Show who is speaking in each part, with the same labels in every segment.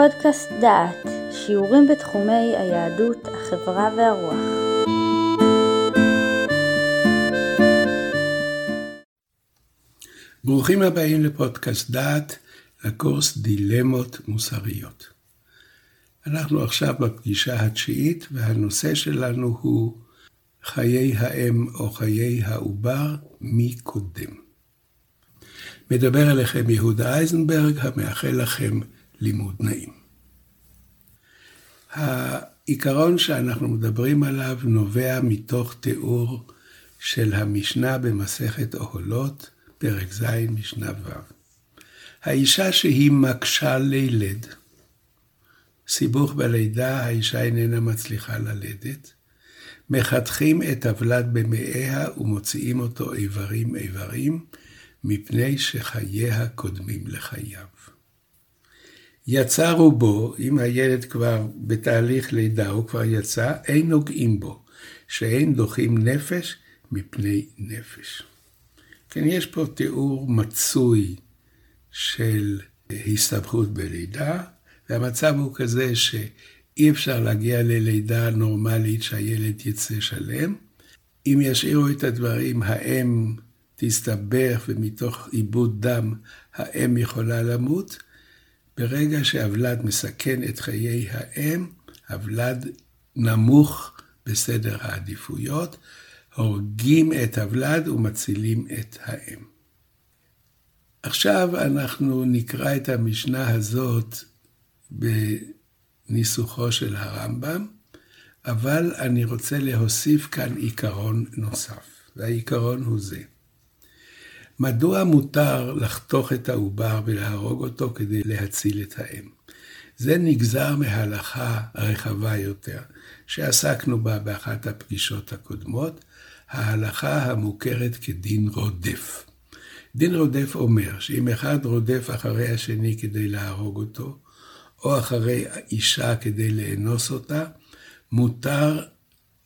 Speaker 1: פודקאסט דעת, שיעורים בתחומי היהדות, החברה והרוח.
Speaker 2: ברוכים הבאים לפודקאסט דעת, לקורס דילמות מוסריות. אנחנו עכשיו בפגישה התשיעית, והנושא שלנו הוא חיי האם או חיי העובר, מי קודם. מדבר אליכם יהודה אייזנברג, המאחל לכם לימוד נעים. העיקרון שאנחנו מדברים עליו נובע מתוך תיאור של המשנה במסכת אוהלות, פרק ז', משנה ו'. האישה שהיא מקשה לילד, סיבוך בלידה, האישה איננה מצליחה ללדת, מחתכים את הוולד במאיה ומוציאים אותו איברים איברים, מפני שחייה קודמים לחייו. יצא רובו, אם הילד כבר בתהליך לידה, הוא כבר יצא, אין נוגעים בו, שאין דוחים נפש מפני נפש. כן, יש פה תיאור מצוי של הסתבכות בלידה, והמצב הוא כזה שאי אפשר להגיע ללידה נורמלית שהילד יצא שלם. אם ישאירו את הדברים, האם תסתבך ומתוך עיבוד דם האם יכולה למות, ברגע שהוולד מסכן את חיי האם, הוולד נמוך בסדר העדיפויות, הורגים את הוולד ומצילים את האם. עכשיו אנחנו נקרא את המשנה הזאת בניסוחו של הרמב"ם, אבל אני רוצה להוסיף כאן עיקרון נוסף, והעיקרון הוא זה. מדוע מותר לחתוך את העובר ולהרוג אותו כדי להציל את האם? זה נגזר מהלכה רחבה יותר, שעסקנו בה באחת הפגישות הקודמות, ההלכה המוכרת כדין רודף. דין רודף אומר שאם אחד רודף אחרי השני כדי להרוג אותו, או אחרי אישה כדי לאנוס אותה, מותר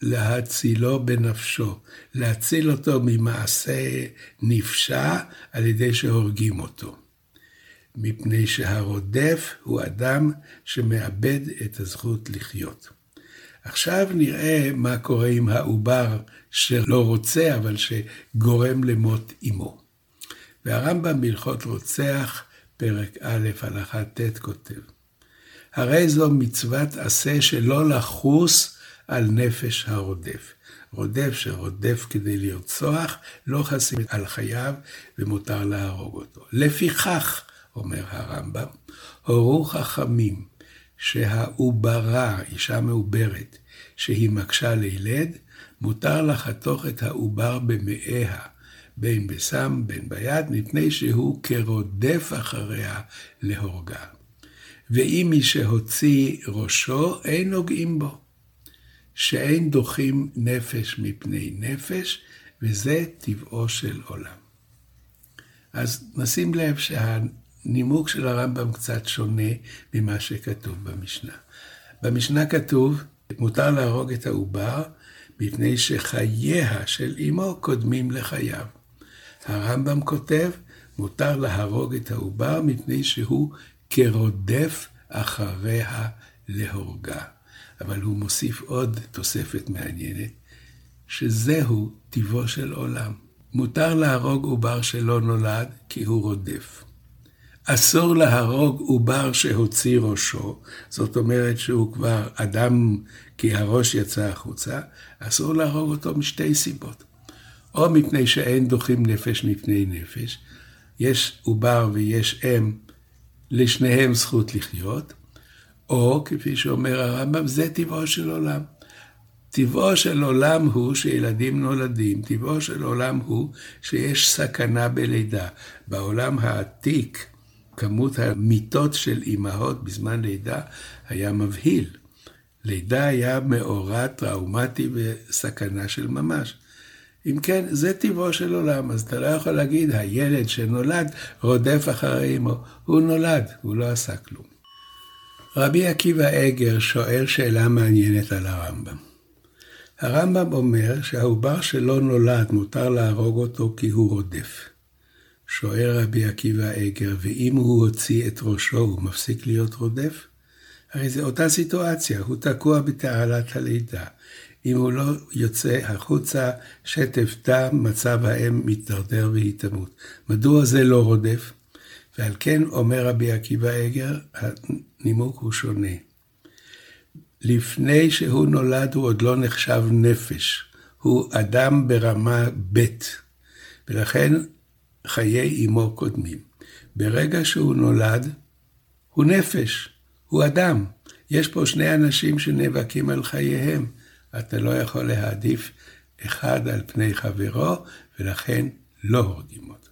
Speaker 2: להצילו בנפשו, להציל אותו ממעשה נפשע על ידי שהורגים אותו. מפני שהרודף הוא אדם שמאבד את הזכות לחיות. עכשיו נראה מה קורה עם העובר שלא רוצה, אבל שגורם למות אמו. והרמב"ם בהלכות רוצח, פרק א', הלכה ט', כותב: הרי זו מצוות עשה שלא לחוס על נפש הרודף. רודף שרודף כדי לרצוח, לא חסים על חייו ומותר להרוג אותו. לפיכך, אומר הרמב"ם, הורו חכמים שהעוברה, אישה מעוברת, שהיא מקשה לילד, מותר לחתוך את העובר במאיה, בין בסם בין ביד, מפני שהוא כרודף אחריה להורגה. ואם מי שהוציא ראשו, אין נוגעים בו. שאין דוחים נפש מפני נפש, וזה טבעו של עולם. אז נשים לב שהנימוק של הרמב"ם קצת שונה ממה שכתוב במשנה. במשנה כתוב, מותר להרוג את העובר מפני שחייה של אמו קודמים לחייו. הרמב"ם כותב, מותר להרוג את העובר מפני שהוא כרודף אחריה להורגה. אבל הוא מוסיף עוד תוספת מעניינת, שזהו טיבו של עולם. מותר להרוג עובר שלא נולד, כי הוא רודף. אסור להרוג עובר שהוציא ראשו, זאת אומרת שהוא כבר אדם כי הראש יצא החוצה, אסור להרוג אותו משתי סיבות. או מפני שאין דוחים נפש מפני נפש, יש עובר ויש אם, לשניהם זכות לחיות, או כפי שאומר הרמב"ם, זה טבעו של עולם. טבעו של עולם הוא שילדים נולדים, טבעו של עולם הוא שיש סכנה בלידה. בעולם העתיק, כמות המיטות של אימהות בזמן לידה היה מבהיל. לידה היה מאורע טראומטי וסכנה של ממש. אם כן, זה טבעו של עולם, אז אתה לא יכול להגיד, הילד שנולד רודף אחרי אמו. הוא נולד, הוא לא עשה כלום. רבי עקיבא אגר שואל שאלה מעניינת על הרמב"ם. הרמב"ם אומר שהעובר שלא נולד מותר להרוג אותו כי הוא רודף. שואל רבי עקיבא אגר, ואם הוא הוציא את ראשו הוא מפסיק להיות רודף? הרי זו אותה סיטואציה, הוא תקוע בתעלת הלידה. אם הוא לא יוצא החוצה, שטף דם, מצב האם מתדרדר והיא תמות. מדוע זה לא רודף? ועל כן אומר רבי עקיבא אגר, הנימוק הוא שונה. לפני שהוא נולד הוא עוד לא נחשב נפש, הוא אדם ברמה ב', ולכן חיי אמו קודמים. ברגע שהוא נולד, הוא נפש, הוא אדם. יש פה שני אנשים שנאבקים על חייהם. אתה לא יכול להעדיף אחד על פני חברו, ולכן לא הורגים אותו.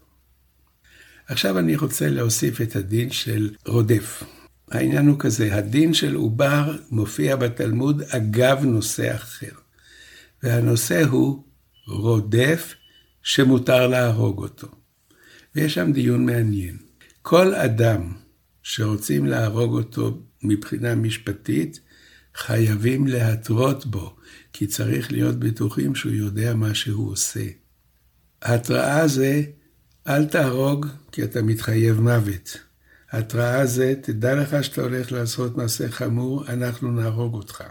Speaker 2: עכשיו אני רוצה להוסיף את הדין של רודף. העניין הוא כזה, הדין של עובר מופיע בתלמוד אגב נושא אחר. והנושא הוא רודף שמותר להרוג אותו. ויש שם דיון מעניין. כל אדם שרוצים להרוג אותו מבחינה משפטית, חייבים להתרות בו, כי צריך להיות בטוחים שהוא יודע מה שהוא עושה. התראה זה, אל תהרוג כי אתה מתחייב מוות. התראה זה, תדע לך שאתה הולך לעשות מעשה חמור, אנחנו נהרוג אותך.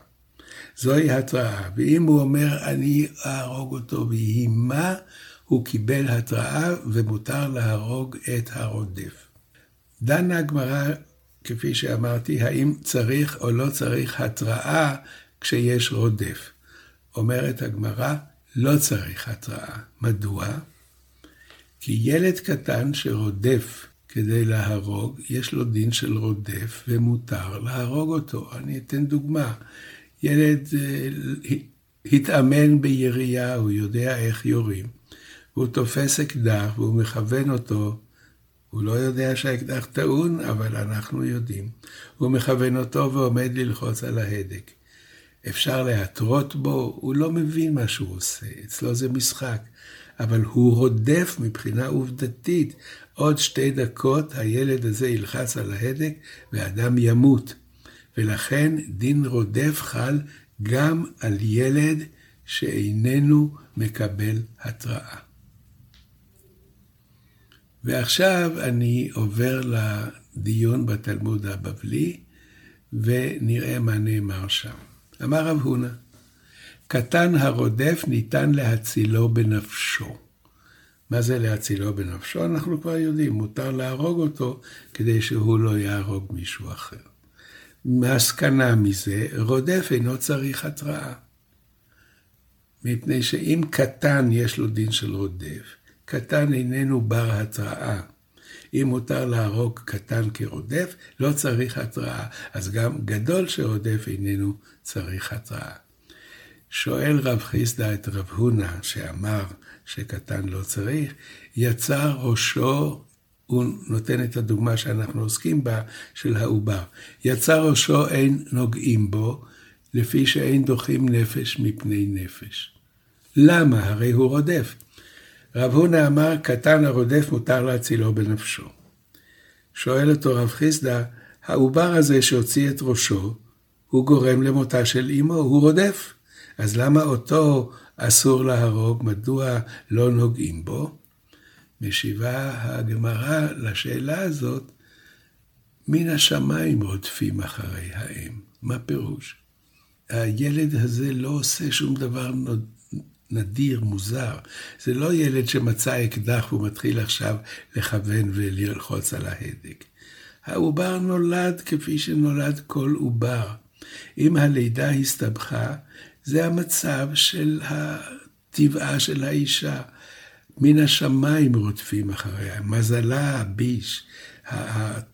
Speaker 2: זוהי התראה. ואם הוא אומר, אני אהרוג אותו ויהי מה, הוא קיבל התראה ומותר להרוג את הרודף. דנה הגמרא, כפי שאמרתי, האם צריך או לא צריך התראה כשיש רודף. אומרת הגמרא, לא צריך התראה. מדוע? כי ילד קטן שרודף כדי להרוג, יש לו דין של רודף ומותר להרוג אותו. אני אתן דוגמה. ילד אה, התאמן בירייה, הוא יודע איך יורים, והוא תופס אקדח והוא מכוון אותו, הוא לא יודע שהאקדח טעון, אבל אנחנו יודעים. הוא מכוון אותו ועומד ללחוץ על ההדק. אפשר להתרות בו, הוא לא מבין מה שהוא עושה, אצלו זה משחק. אבל הוא רודף מבחינה עובדתית. עוד שתי דקות הילד הזה ילחץ על ההדק ואדם ימות. ולכן דין רודף חל גם על ילד שאיננו מקבל התראה. ועכשיו אני עובר לדיון בתלמוד הבבלי, ונראה מה נאמר שם. אמר רב הונא, קטן הרודף ניתן להצילו בנפשו. מה זה להצילו בנפשו? אנחנו כבר יודעים, מותר להרוג אותו כדי שהוא לא יהרוג מישהו אחר. מסקנה מזה, רודף אינו צריך התראה. מפני שאם קטן יש לו דין של רודף, קטן איננו בר התראה. אם מותר להרוג קטן כרודף, לא צריך התראה. אז גם גדול שרודף איננו צריך התראה. שואל רב חיסדא את רב הונא, שאמר שקטן לא צריך, יצא ראשו, הוא נותן את הדוגמה שאנחנו עוסקים בה, של העובר. יצא ראשו אין נוגעים בו, לפי שאין דוחים נפש מפני נפש. למה? הרי הוא רודף. רב הונא אמר, קטן הרודף מותר להצילו בנפשו. שואל אותו רב חיסדא, העובר הזה שהוציא את ראשו, הוא גורם למותה של אמו, הוא רודף. אז למה אותו אסור להרוג? מדוע לא נוגעים בו? משיבה הגמרא לשאלה הזאת, מן השמיים רודפים אחרי האם. מה פירוש? הילד הזה לא עושה שום דבר נדיר, מוזר. זה לא ילד שמצא אקדח והוא מתחיל עכשיו לכוון וללחוץ על ההדק. העובר נולד כפי שנולד כל עובר. אם הלידה הסתבכה, זה המצב של הטבעה של האישה. מן השמיים רודפים אחריה, מזלה הביש,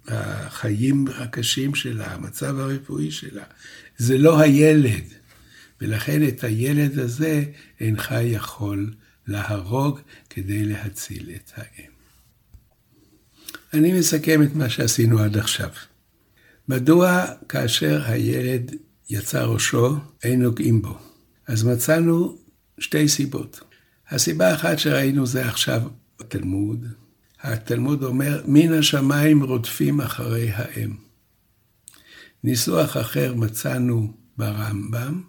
Speaker 2: החיים הקשים שלה, המצב הרפואי שלה. זה לא הילד. ולכן את הילד הזה אינך יכול להרוג כדי להציל את האם. אני מסכם את מה שעשינו עד עכשיו. מדוע כאשר הילד יצא ראשו, אין נוגעים בו? אז מצאנו שתי סיבות. הסיבה האחת שראינו זה עכשיו בתלמוד. התלמוד אומר, מן השמיים רודפים אחרי האם. ניסוח אחר מצאנו ברמב"ם,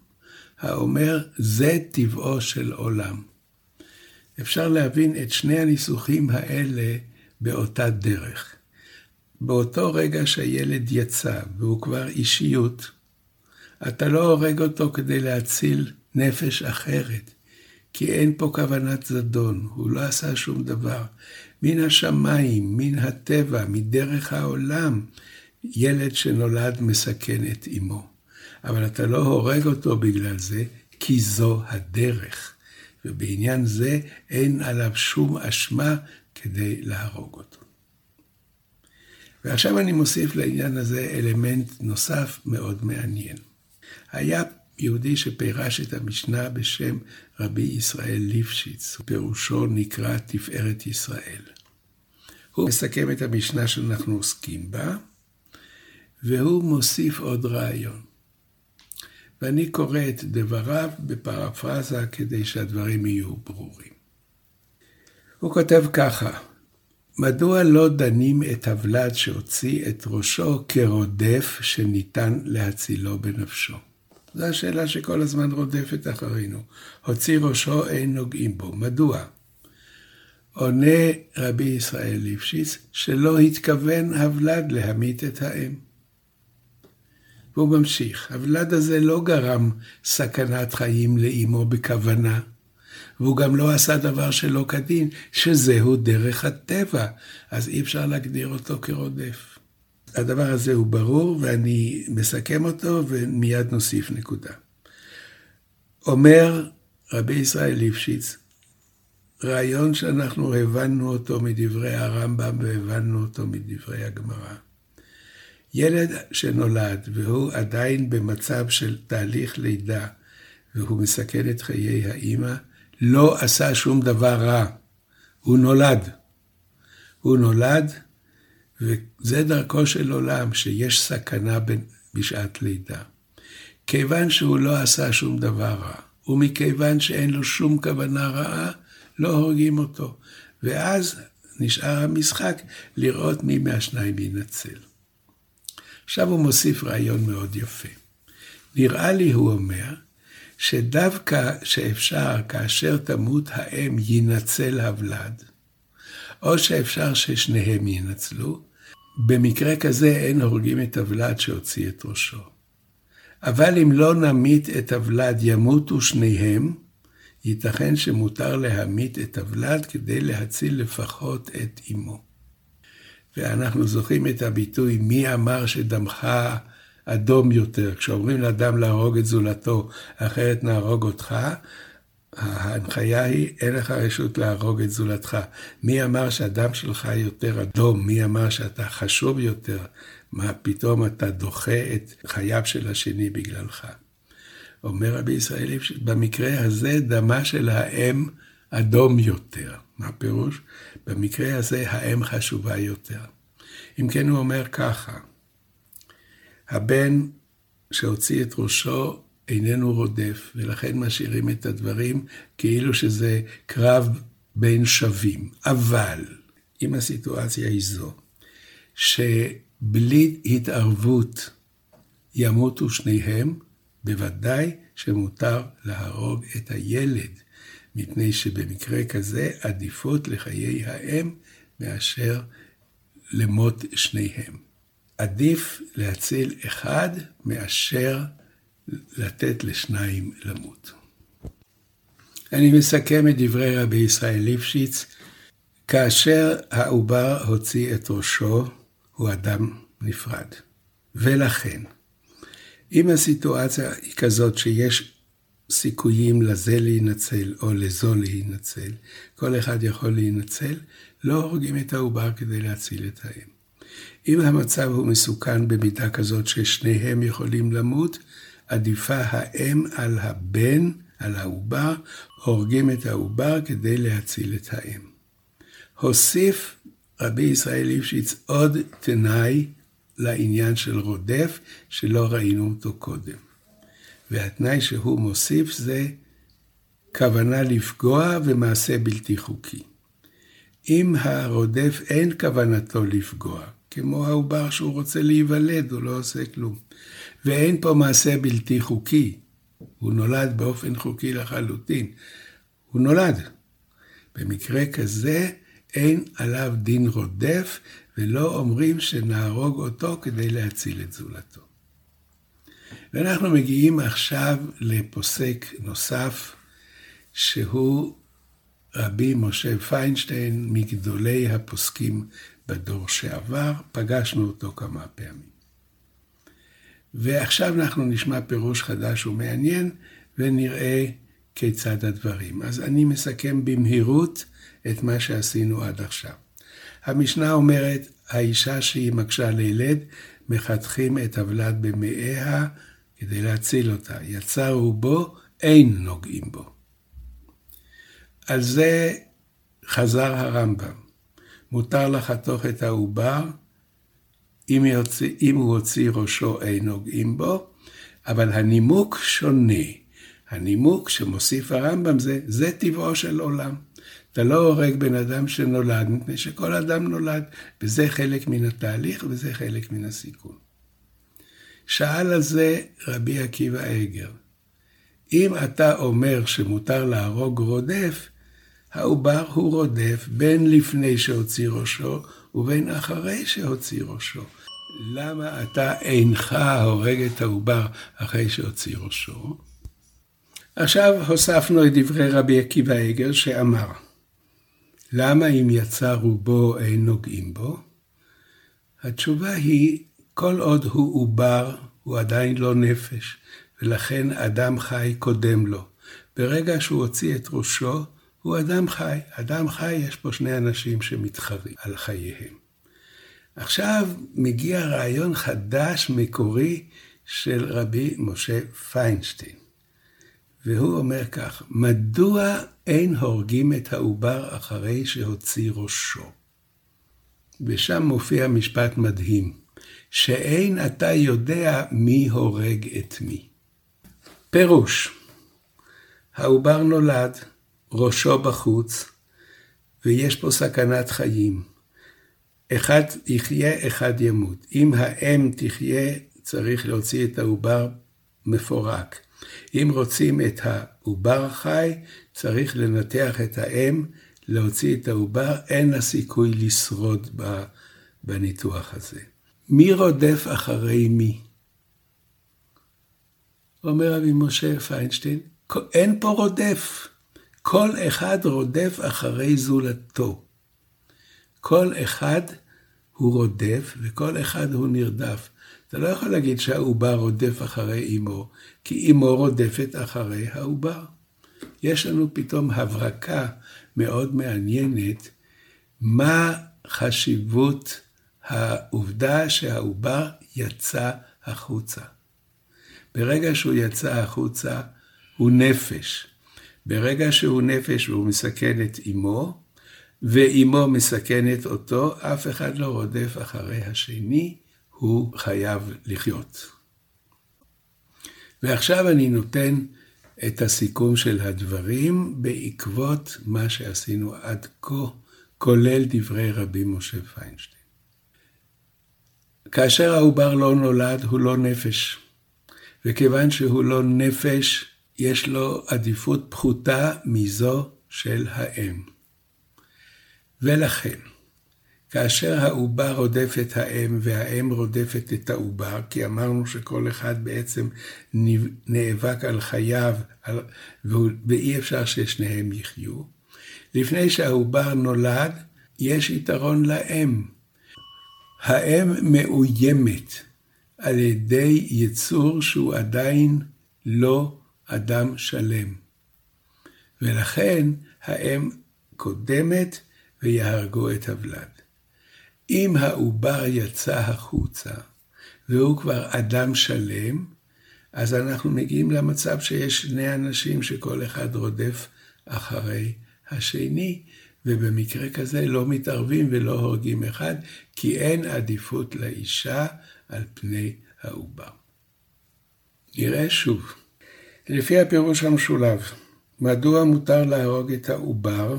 Speaker 2: האומר, זה טבעו של עולם. אפשר להבין את שני הניסוחים האלה באותה דרך. באותו רגע שהילד יצא והוא כבר אישיות, אתה לא הורג אותו כדי להציל נפש אחרת, כי אין פה כוונת זדון, הוא לא עשה שום דבר. מן השמיים, מן הטבע, מדרך העולם, ילד שנולד מסכן את אמו. אבל אתה לא הורג אותו בגלל זה, כי זו הדרך. ובעניין זה אין עליו שום אשמה כדי להרוג אותו. ועכשיו אני מוסיף לעניין הזה אלמנט נוסף מאוד מעניין. היה יהודי שפירש את המשנה בשם רבי ישראל ליפשיץ, פירושו נקרא תפארת ישראל. הוא מסכם את המשנה שאנחנו עוסקים בה, והוא מוסיף עוד רעיון. ואני קורא את דבריו בפרפרזה כדי שהדברים יהיו ברורים. הוא כותב ככה, מדוע לא דנים את הוולד שהוציא את ראשו כרודף שניתן להצילו בנפשו? זו השאלה שכל הזמן רודפת אחרינו. הוציא ראשו, אין נוגעים בו. מדוע? עונה רבי ישראל ליפשיץ שלא התכוון הוולד להמית את האם. והוא ממשיך, הוולד הזה לא גרם סכנת חיים לאמו בכוונה, והוא גם לא עשה דבר שלא כדין, שזהו דרך הטבע, אז אי אפשר להגדיר אותו כרודף. הדבר הזה הוא ברור, ואני מסכם אותו, ומיד נוסיף נקודה. אומר רבי ישראל ליפשיץ, רעיון שאנחנו הבנו אותו מדברי הרמב"ם והבנו אותו מדברי הגמרא. ילד שנולד והוא עדיין במצב של תהליך לידה והוא מסכן את חיי האימא, לא עשה שום דבר רע. הוא נולד. הוא נולד, וזה דרכו של עולם, שיש סכנה בשעת לידה. כיוון שהוא לא עשה שום דבר רע, ומכיוון שאין לו שום כוונה רעה, לא הורגים אותו. ואז נשאר המשחק לראות מי מהשניים ינצל. עכשיו הוא מוסיף רעיון מאוד יפה. נראה לי, הוא אומר, שדווקא שאפשר כאשר תמות האם יינצל הוולד, או שאפשר ששניהם ינצלו, במקרה כזה אין הורגים את הוולד שהוציא את ראשו. אבל אם לא נמית את הוולד ימותו שניהם, ייתכן שמותר להמית את הוולד כדי להציל לפחות את אמו. ואנחנו זוכרים את הביטוי, מי אמר שדמך אדום יותר? כשאומרים לאדם להרוג את זולתו, אחרת נהרוג אותך, ההנחיה היא, אין לך רשות להרוג את זולתך. מי אמר שהדם שלך יותר אדום? מי אמר שאתה חשוב יותר? מה פתאום אתה דוחה את חייו של השני בגללך? אומר רבי ישראל במקרה הזה דמה של האם אדום יותר. מה הפירוש? במקרה הזה האם חשובה יותר. אם כן הוא אומר ככה, הבן שהוציא את ראשו איננו רודף, ולכן משאירים את הדברים כאילו שזה קרב בין שווים. אבל אם הסיטואציה היא זו, שבלי התערבות ימותו שניהם, בוודאי שמותר להרוג את הילד, מפני שבמקרה כזה עדיפות לחיי האם מאשר למות שניהם. עדיף להציל אחד מאשר לתת לשניים למות. אני מסכם את דברי רבי ישראל ליפשיץ, כאשר העובר הוציא את ראשו, הוא אדם נפרד. ולכן, אם הסיטואציה היא כזאת שיש סיכויים לזה להינצל או לזו להינצל, כל אחד יכול להינצל, לא הורגים את העובר כדי להציל את האם. אם המצב הוא מסוכן במידה כזאת ששניהם יכולים למות, עדיפה האם על הבן, על העובר, הורגים את העובר כדי להציל את האם. הוסיף רבי ישראל ליפשיץ עוד תנאי לעניין של רודף, שלא ראינו אותו קודם. והתנאי שהוא מוסיף זה כוונה לפגוע ומעשה בלתי חוקי. אם הרודף אין כוונתו לפגוע, כמו העובר שהוא רוצה להיוולד, הוא לא עושה כלום. ואין פה מעשה בלתי חוקי, הוא נולד באופן חוקי לחלוטין. הוא נולד. במקרה כזה אין עליו דין רודף, ולא אומרים שנהרוג אותו כדי להציל את זולתו. ואנחנו מגיעים עכשיו לפוסק נוסף, שהוא רבי משה פיינשטיין, מגדולי הפוסקים בדור שעבר, פגשנו אותו כמה פעמים. ועכשיו אנחנו נשמע פירוש חדש ומעניין, ונראה כיצד הדברים. אז אני מסכם במהירות את מה שעשינו עד עכשיו. המשנה אומרת, האישה שהיא מקשה לילד, מחתכים את הוולד במאיה כדי להציל אותה. יצא רובו, אין נוגעים בו. על זה חזר הרמב"ם. מותר לחתוך את העובר, אם, יוצא, אם הוא הוציא ראשו אין נוגעים בו, אבל הנימוק שונה. הנימוק שמוסיף הרמב"ם זה, זה טבעו של עולם. אתה לא הורג בן אדם שנולד, מפני שכל אדם נולד, וזה חלק מן התהליך וזה חלק מן הסיכון. שאל על זה רבי עקיבא אגר, אם אתה אומר שמותר להרוג רודף, העובר הוא רודף בין לפני שהוציא ראשו ובין אחרי שהוציא ראשו. למה אתה אינך הורג את העובר אחרי שהוציא ראשו? עכשיו הוספנו את דברי רבי עקיבא עגר שאמר, למה אם יצא רובו אין נוגעים בו? התשובה היא, כל עוד הוא עובר, הוא עדיין לא נפש, ולכן אדם חי קודם לו. ברגע שהוא הוציא את ראשו, הוא אדם חי. אדם חי, יש פה שני אנשים שמתחרים על חייהם. עכשיו מגיע רעיון חדש, מקורי, של רבי משה פיינשטיין. והוא אומר כך, מדוע אין הורגים את העובר אחרי שהוציא ראשו? ושם מופיע משפט מדהים, שאין אתה יודע מי הורג את מי. פירוש, העובר נולד, ראשו בחוץ, ויש פה סכנת חיים. אחד יחיה, אחד ימות. אם האם תחיה, צריך להוציא את העובר מפורק. אם רוצים את העובר החי, צריך לנתח את האם, להוציא את העובר, אין לה סיכוי לשרוד בניתוח הזה. מי רודף אחרי מי? אומר רבי משה פיינשטיין, אין פה רודף. כל אחד רודף אחרי זולתו. כל אחד הוא רודף וכל אחד הוא נרדף. אתה לא יכול להגיד שהעובר רודף אחרי אמו, כי אמו רודפת אחרי העובר. יש לנו פתאום הברקה מאוד מעניינת, מה חשיבות העובדה שהעובר יצא החוצה. ברגע שהוא יצא החוצה, הוא נפש. ברגע שהוא נפש והוא מסכן את אמו, ואימו מסכנת אותו, אף אחד לא רודף אחרי השני, הוא חייב לחיות. ועכשיו אני נותן את הסיכום של הדברים בעקבות מה שעשינו עד כה, כולל דברי רבי משה פיינשטיין. כאשר העובר לא נולד, הוא לא נפש. וכיוון שהוא לא נפש, יש לו עדיפות פחותה מזו של האם. ולכן, כאשר העובר רודף את האם והאם רודפת את העובר, כי אמרנו שכל אחד בעצם נאבק על חייו ואי אפשר ששניהם יחיו, לפני שהעובר נולד, יש יתרון לאם. האם מאוימת על ידי יצור שהוא עדיין לא אדם שלם. ולכן האם קודמת ויהרגו את הוולד. אם העובר יצא החוצה והוא כבר אדם שלם, אז אנחנו מגיעים למצב שיש שני אנשים שכל אחד רודף אחרי השני, ובמקרה כזה לא מתערבים ולא הורגים אחד, כי אין עדיפות לאישה על פני העובר. נראה שוב. לפי הפירוש המשולב, מדוע מותר להרוג את העובר?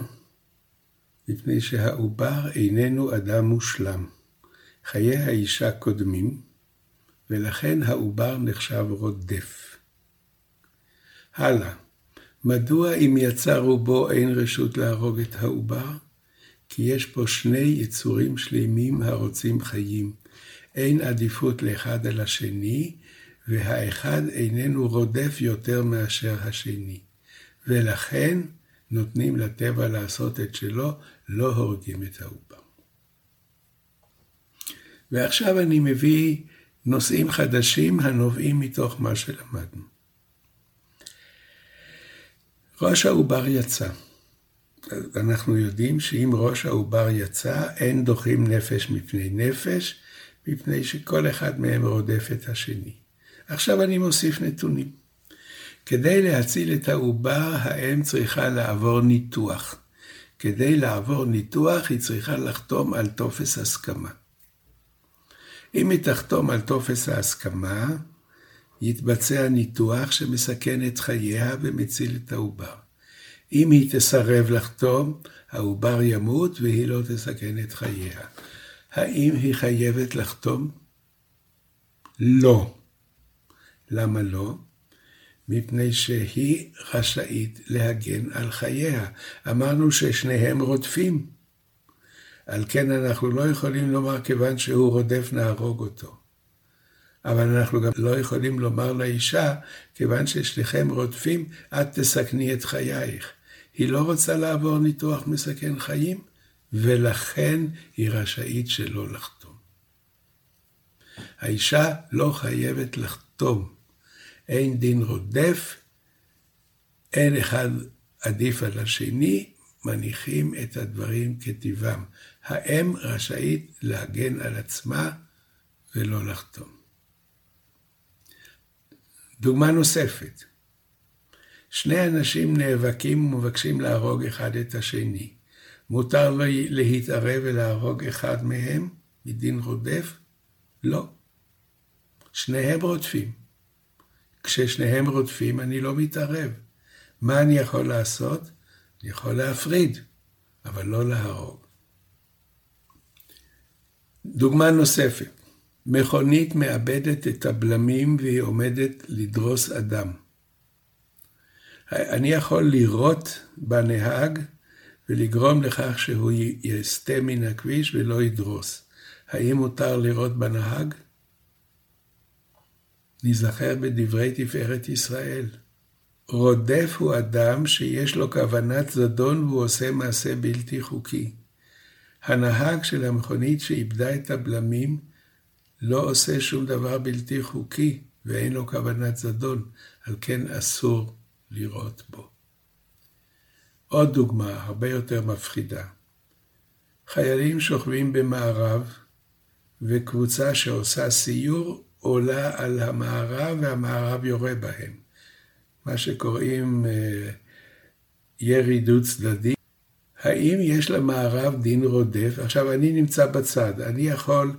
Speaker 2: מפני שהעובר איננו אדם מושלם. חיי האישה קודמים, ולכן העובר נחשב רודף. הלאה, מדוע אם יצא רובו אין רשות להרוג את העובר? כי יש פה שני יצורים שלמים הרוצים חיים. אין עדיפות לאחד על השני, והאחד איננו רודף יותר מאשר השני. ולכן נותנים לטבע לעשות את שלו, לא הורגים את העובר. ועכשיו אני מביא נושאים חדשים הנובעים מתוך מה שלמדנו. ראש העובר יצא. אנחנו יודעים שאם ראש העובר יצא, אין דוחים נפש מפני נפש, מפני שכל אחד מהם רודף את השני. עכשיו אני מוסיף נתונים. כדי להציל את העובר, האם צריכה לעבור ניתוח. כדי לעבור ניתוח, היא צריכה לחתום על טופס הסכמה. אם היא תחתום על טופס ההסכמה, יתבצע ניתוח שמסכן את חייה ומציל את העובר. אם היא תסרב לחתום, העובר ימות והיא לא תסכן את חייה. האם היא חייבת לחתום? לא. למה לא? מפני שהיא רשאית להגן על חייה. אמרנו ששניהם רודפים. על כן אנחנו לא יכולים לומר כיוון שהוא רודף נהרוג אותו. אבל אנחנו גם לא יכולים לומר לאישה, כיוון ששניכם רודפים, את תסכני את חייך. היא לא רוצה לעבור ניתוח מסכן חיים, ולכן היא רשאית שלא לחתום. האישה לא חייבת לחתום. אין דין רודף, אין אחד עדיף על השני, מניחים את הדברים כטיבם. האם רשאית להגן על עצמה ולא לחתום. דוגמה נוספת, שני אנשים נאבקים ומבקשים להרוג אחד את השני. מותר להתערב ולהרוג אחד מהם מדין רודף? לא. שניהם רודפים. כששניהם רודפים אני לא מתערב. מה אני יכול לעשות? אני יכול להפריד, אבל לא להרוג. דוגמה נוספת, מכונית מאבדת את הבלמים והיא עומדת לדרוס אדם. אני יכול לירות בנהג ולגרום לכך שהוא יסטה מן הכביש ולא ידרוס. האם מותר לירות בנהג? ניזכר בדברי תפארת ישראל. רודף הוא אדם שיש לו כוונת זדון והוא עושה מעשה בלתי חוקי. הנהג של המכונית שאיבדה את הבלמים לא עושה שום דבר בלתי חוקי ואין לו כוונת זדון, על כן אסור לראות בו. עוד דוגמה, הרבה יותר מפחידה. חיילים שוכבים במערב, וקבוצה שעושה סיור עולה על המערב והמערב יורה בהם. מה שקוראים אה, ירי דו צדדי. האם יש למערב דין רודף? עכשיו, אני נמצא בצד, אני יכול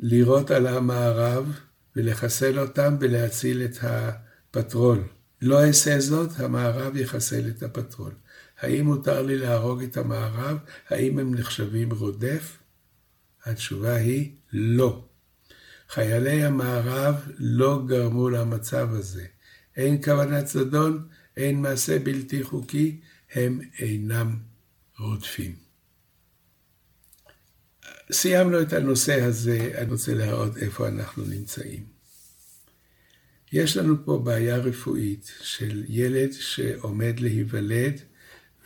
Speaker 2: לירות על המארב ולחסל אותם ולהציל את הפטרול. לא אעשה זאת, המארב יחסל את הפטרול. האם מותר לי להרוג את המארב? האם הם נחשבים רודף? התשובה היא לא. חיילי המארב לא גרמו למצב הזה. אין כוונת זדון, אין מעשה בלתי חוקי, הם אינם רודפים. סיימנו את הנושא הזה, אני רוצה להראות איפה אנחנו נמצאים. יש לנו פה בעיה רפואית של ילד שעומד להיוולד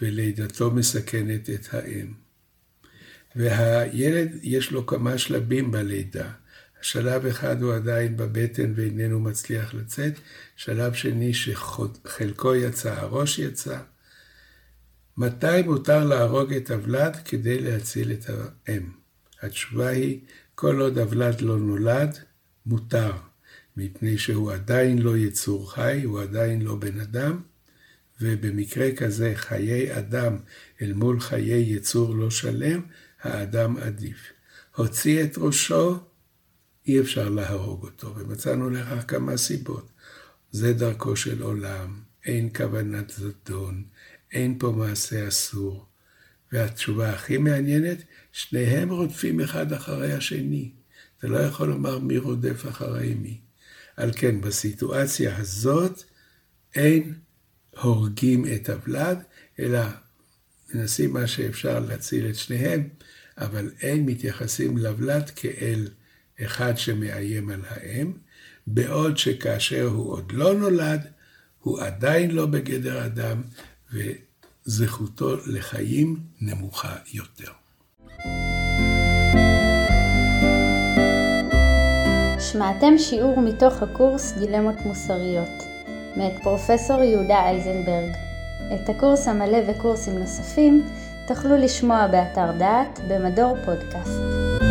Speaker 2: ולידתו מסכנת את האם. והילד יש לו כמה שלבים בלידה. שלב אחד הוא עדיין בבטן ואיננו מצליח לצאת, שלב שני שחלקו יצא, הראש יצא. מתי מותר להרוג את הוולד כדי להציל את האם? התשובה היא, כל עוד הוולד לא נולד, מותר, מפני שהוא עדיין לא יצור חי, הוא עדיין לא בן אדם, ובמקרה כזה חיי אדם אל מול חיי יצור לא שלם, האדם עדיף. הוציא את ראשו, אי אפשר להרוג אותו, ומצאנו לכך כמה סיבות. זה דרכו של עולם, אין כוונת זדון, אין פה מעשה אסור. והתשובה הכי מעניינת, שניהם רודפים אחד אחרי השני. אתה לא יכול לומר מי רודף אחרי מי. על כן, בסיטואציה הזאת אין הורגים את הוולד, אלא מנסים מה שאפשר להציל את שניהם, אבל אין מתייחסים לבלת כאל אחד שמאיים על האם, בעוד שכאשר הוא עוד לא נולד, הוא עדיין לא בגדר אדם, וזכותו לחיים נמוכה יותר.
Speaker 1: שמעתם שיעור מתוך הקורס דילמות מוסריות, מאת פרופסור יהודה אייזנברג. את הקורס המלא וקורסים נוספים תוכלו לשמוע באתר דעת במדור פודקאסט.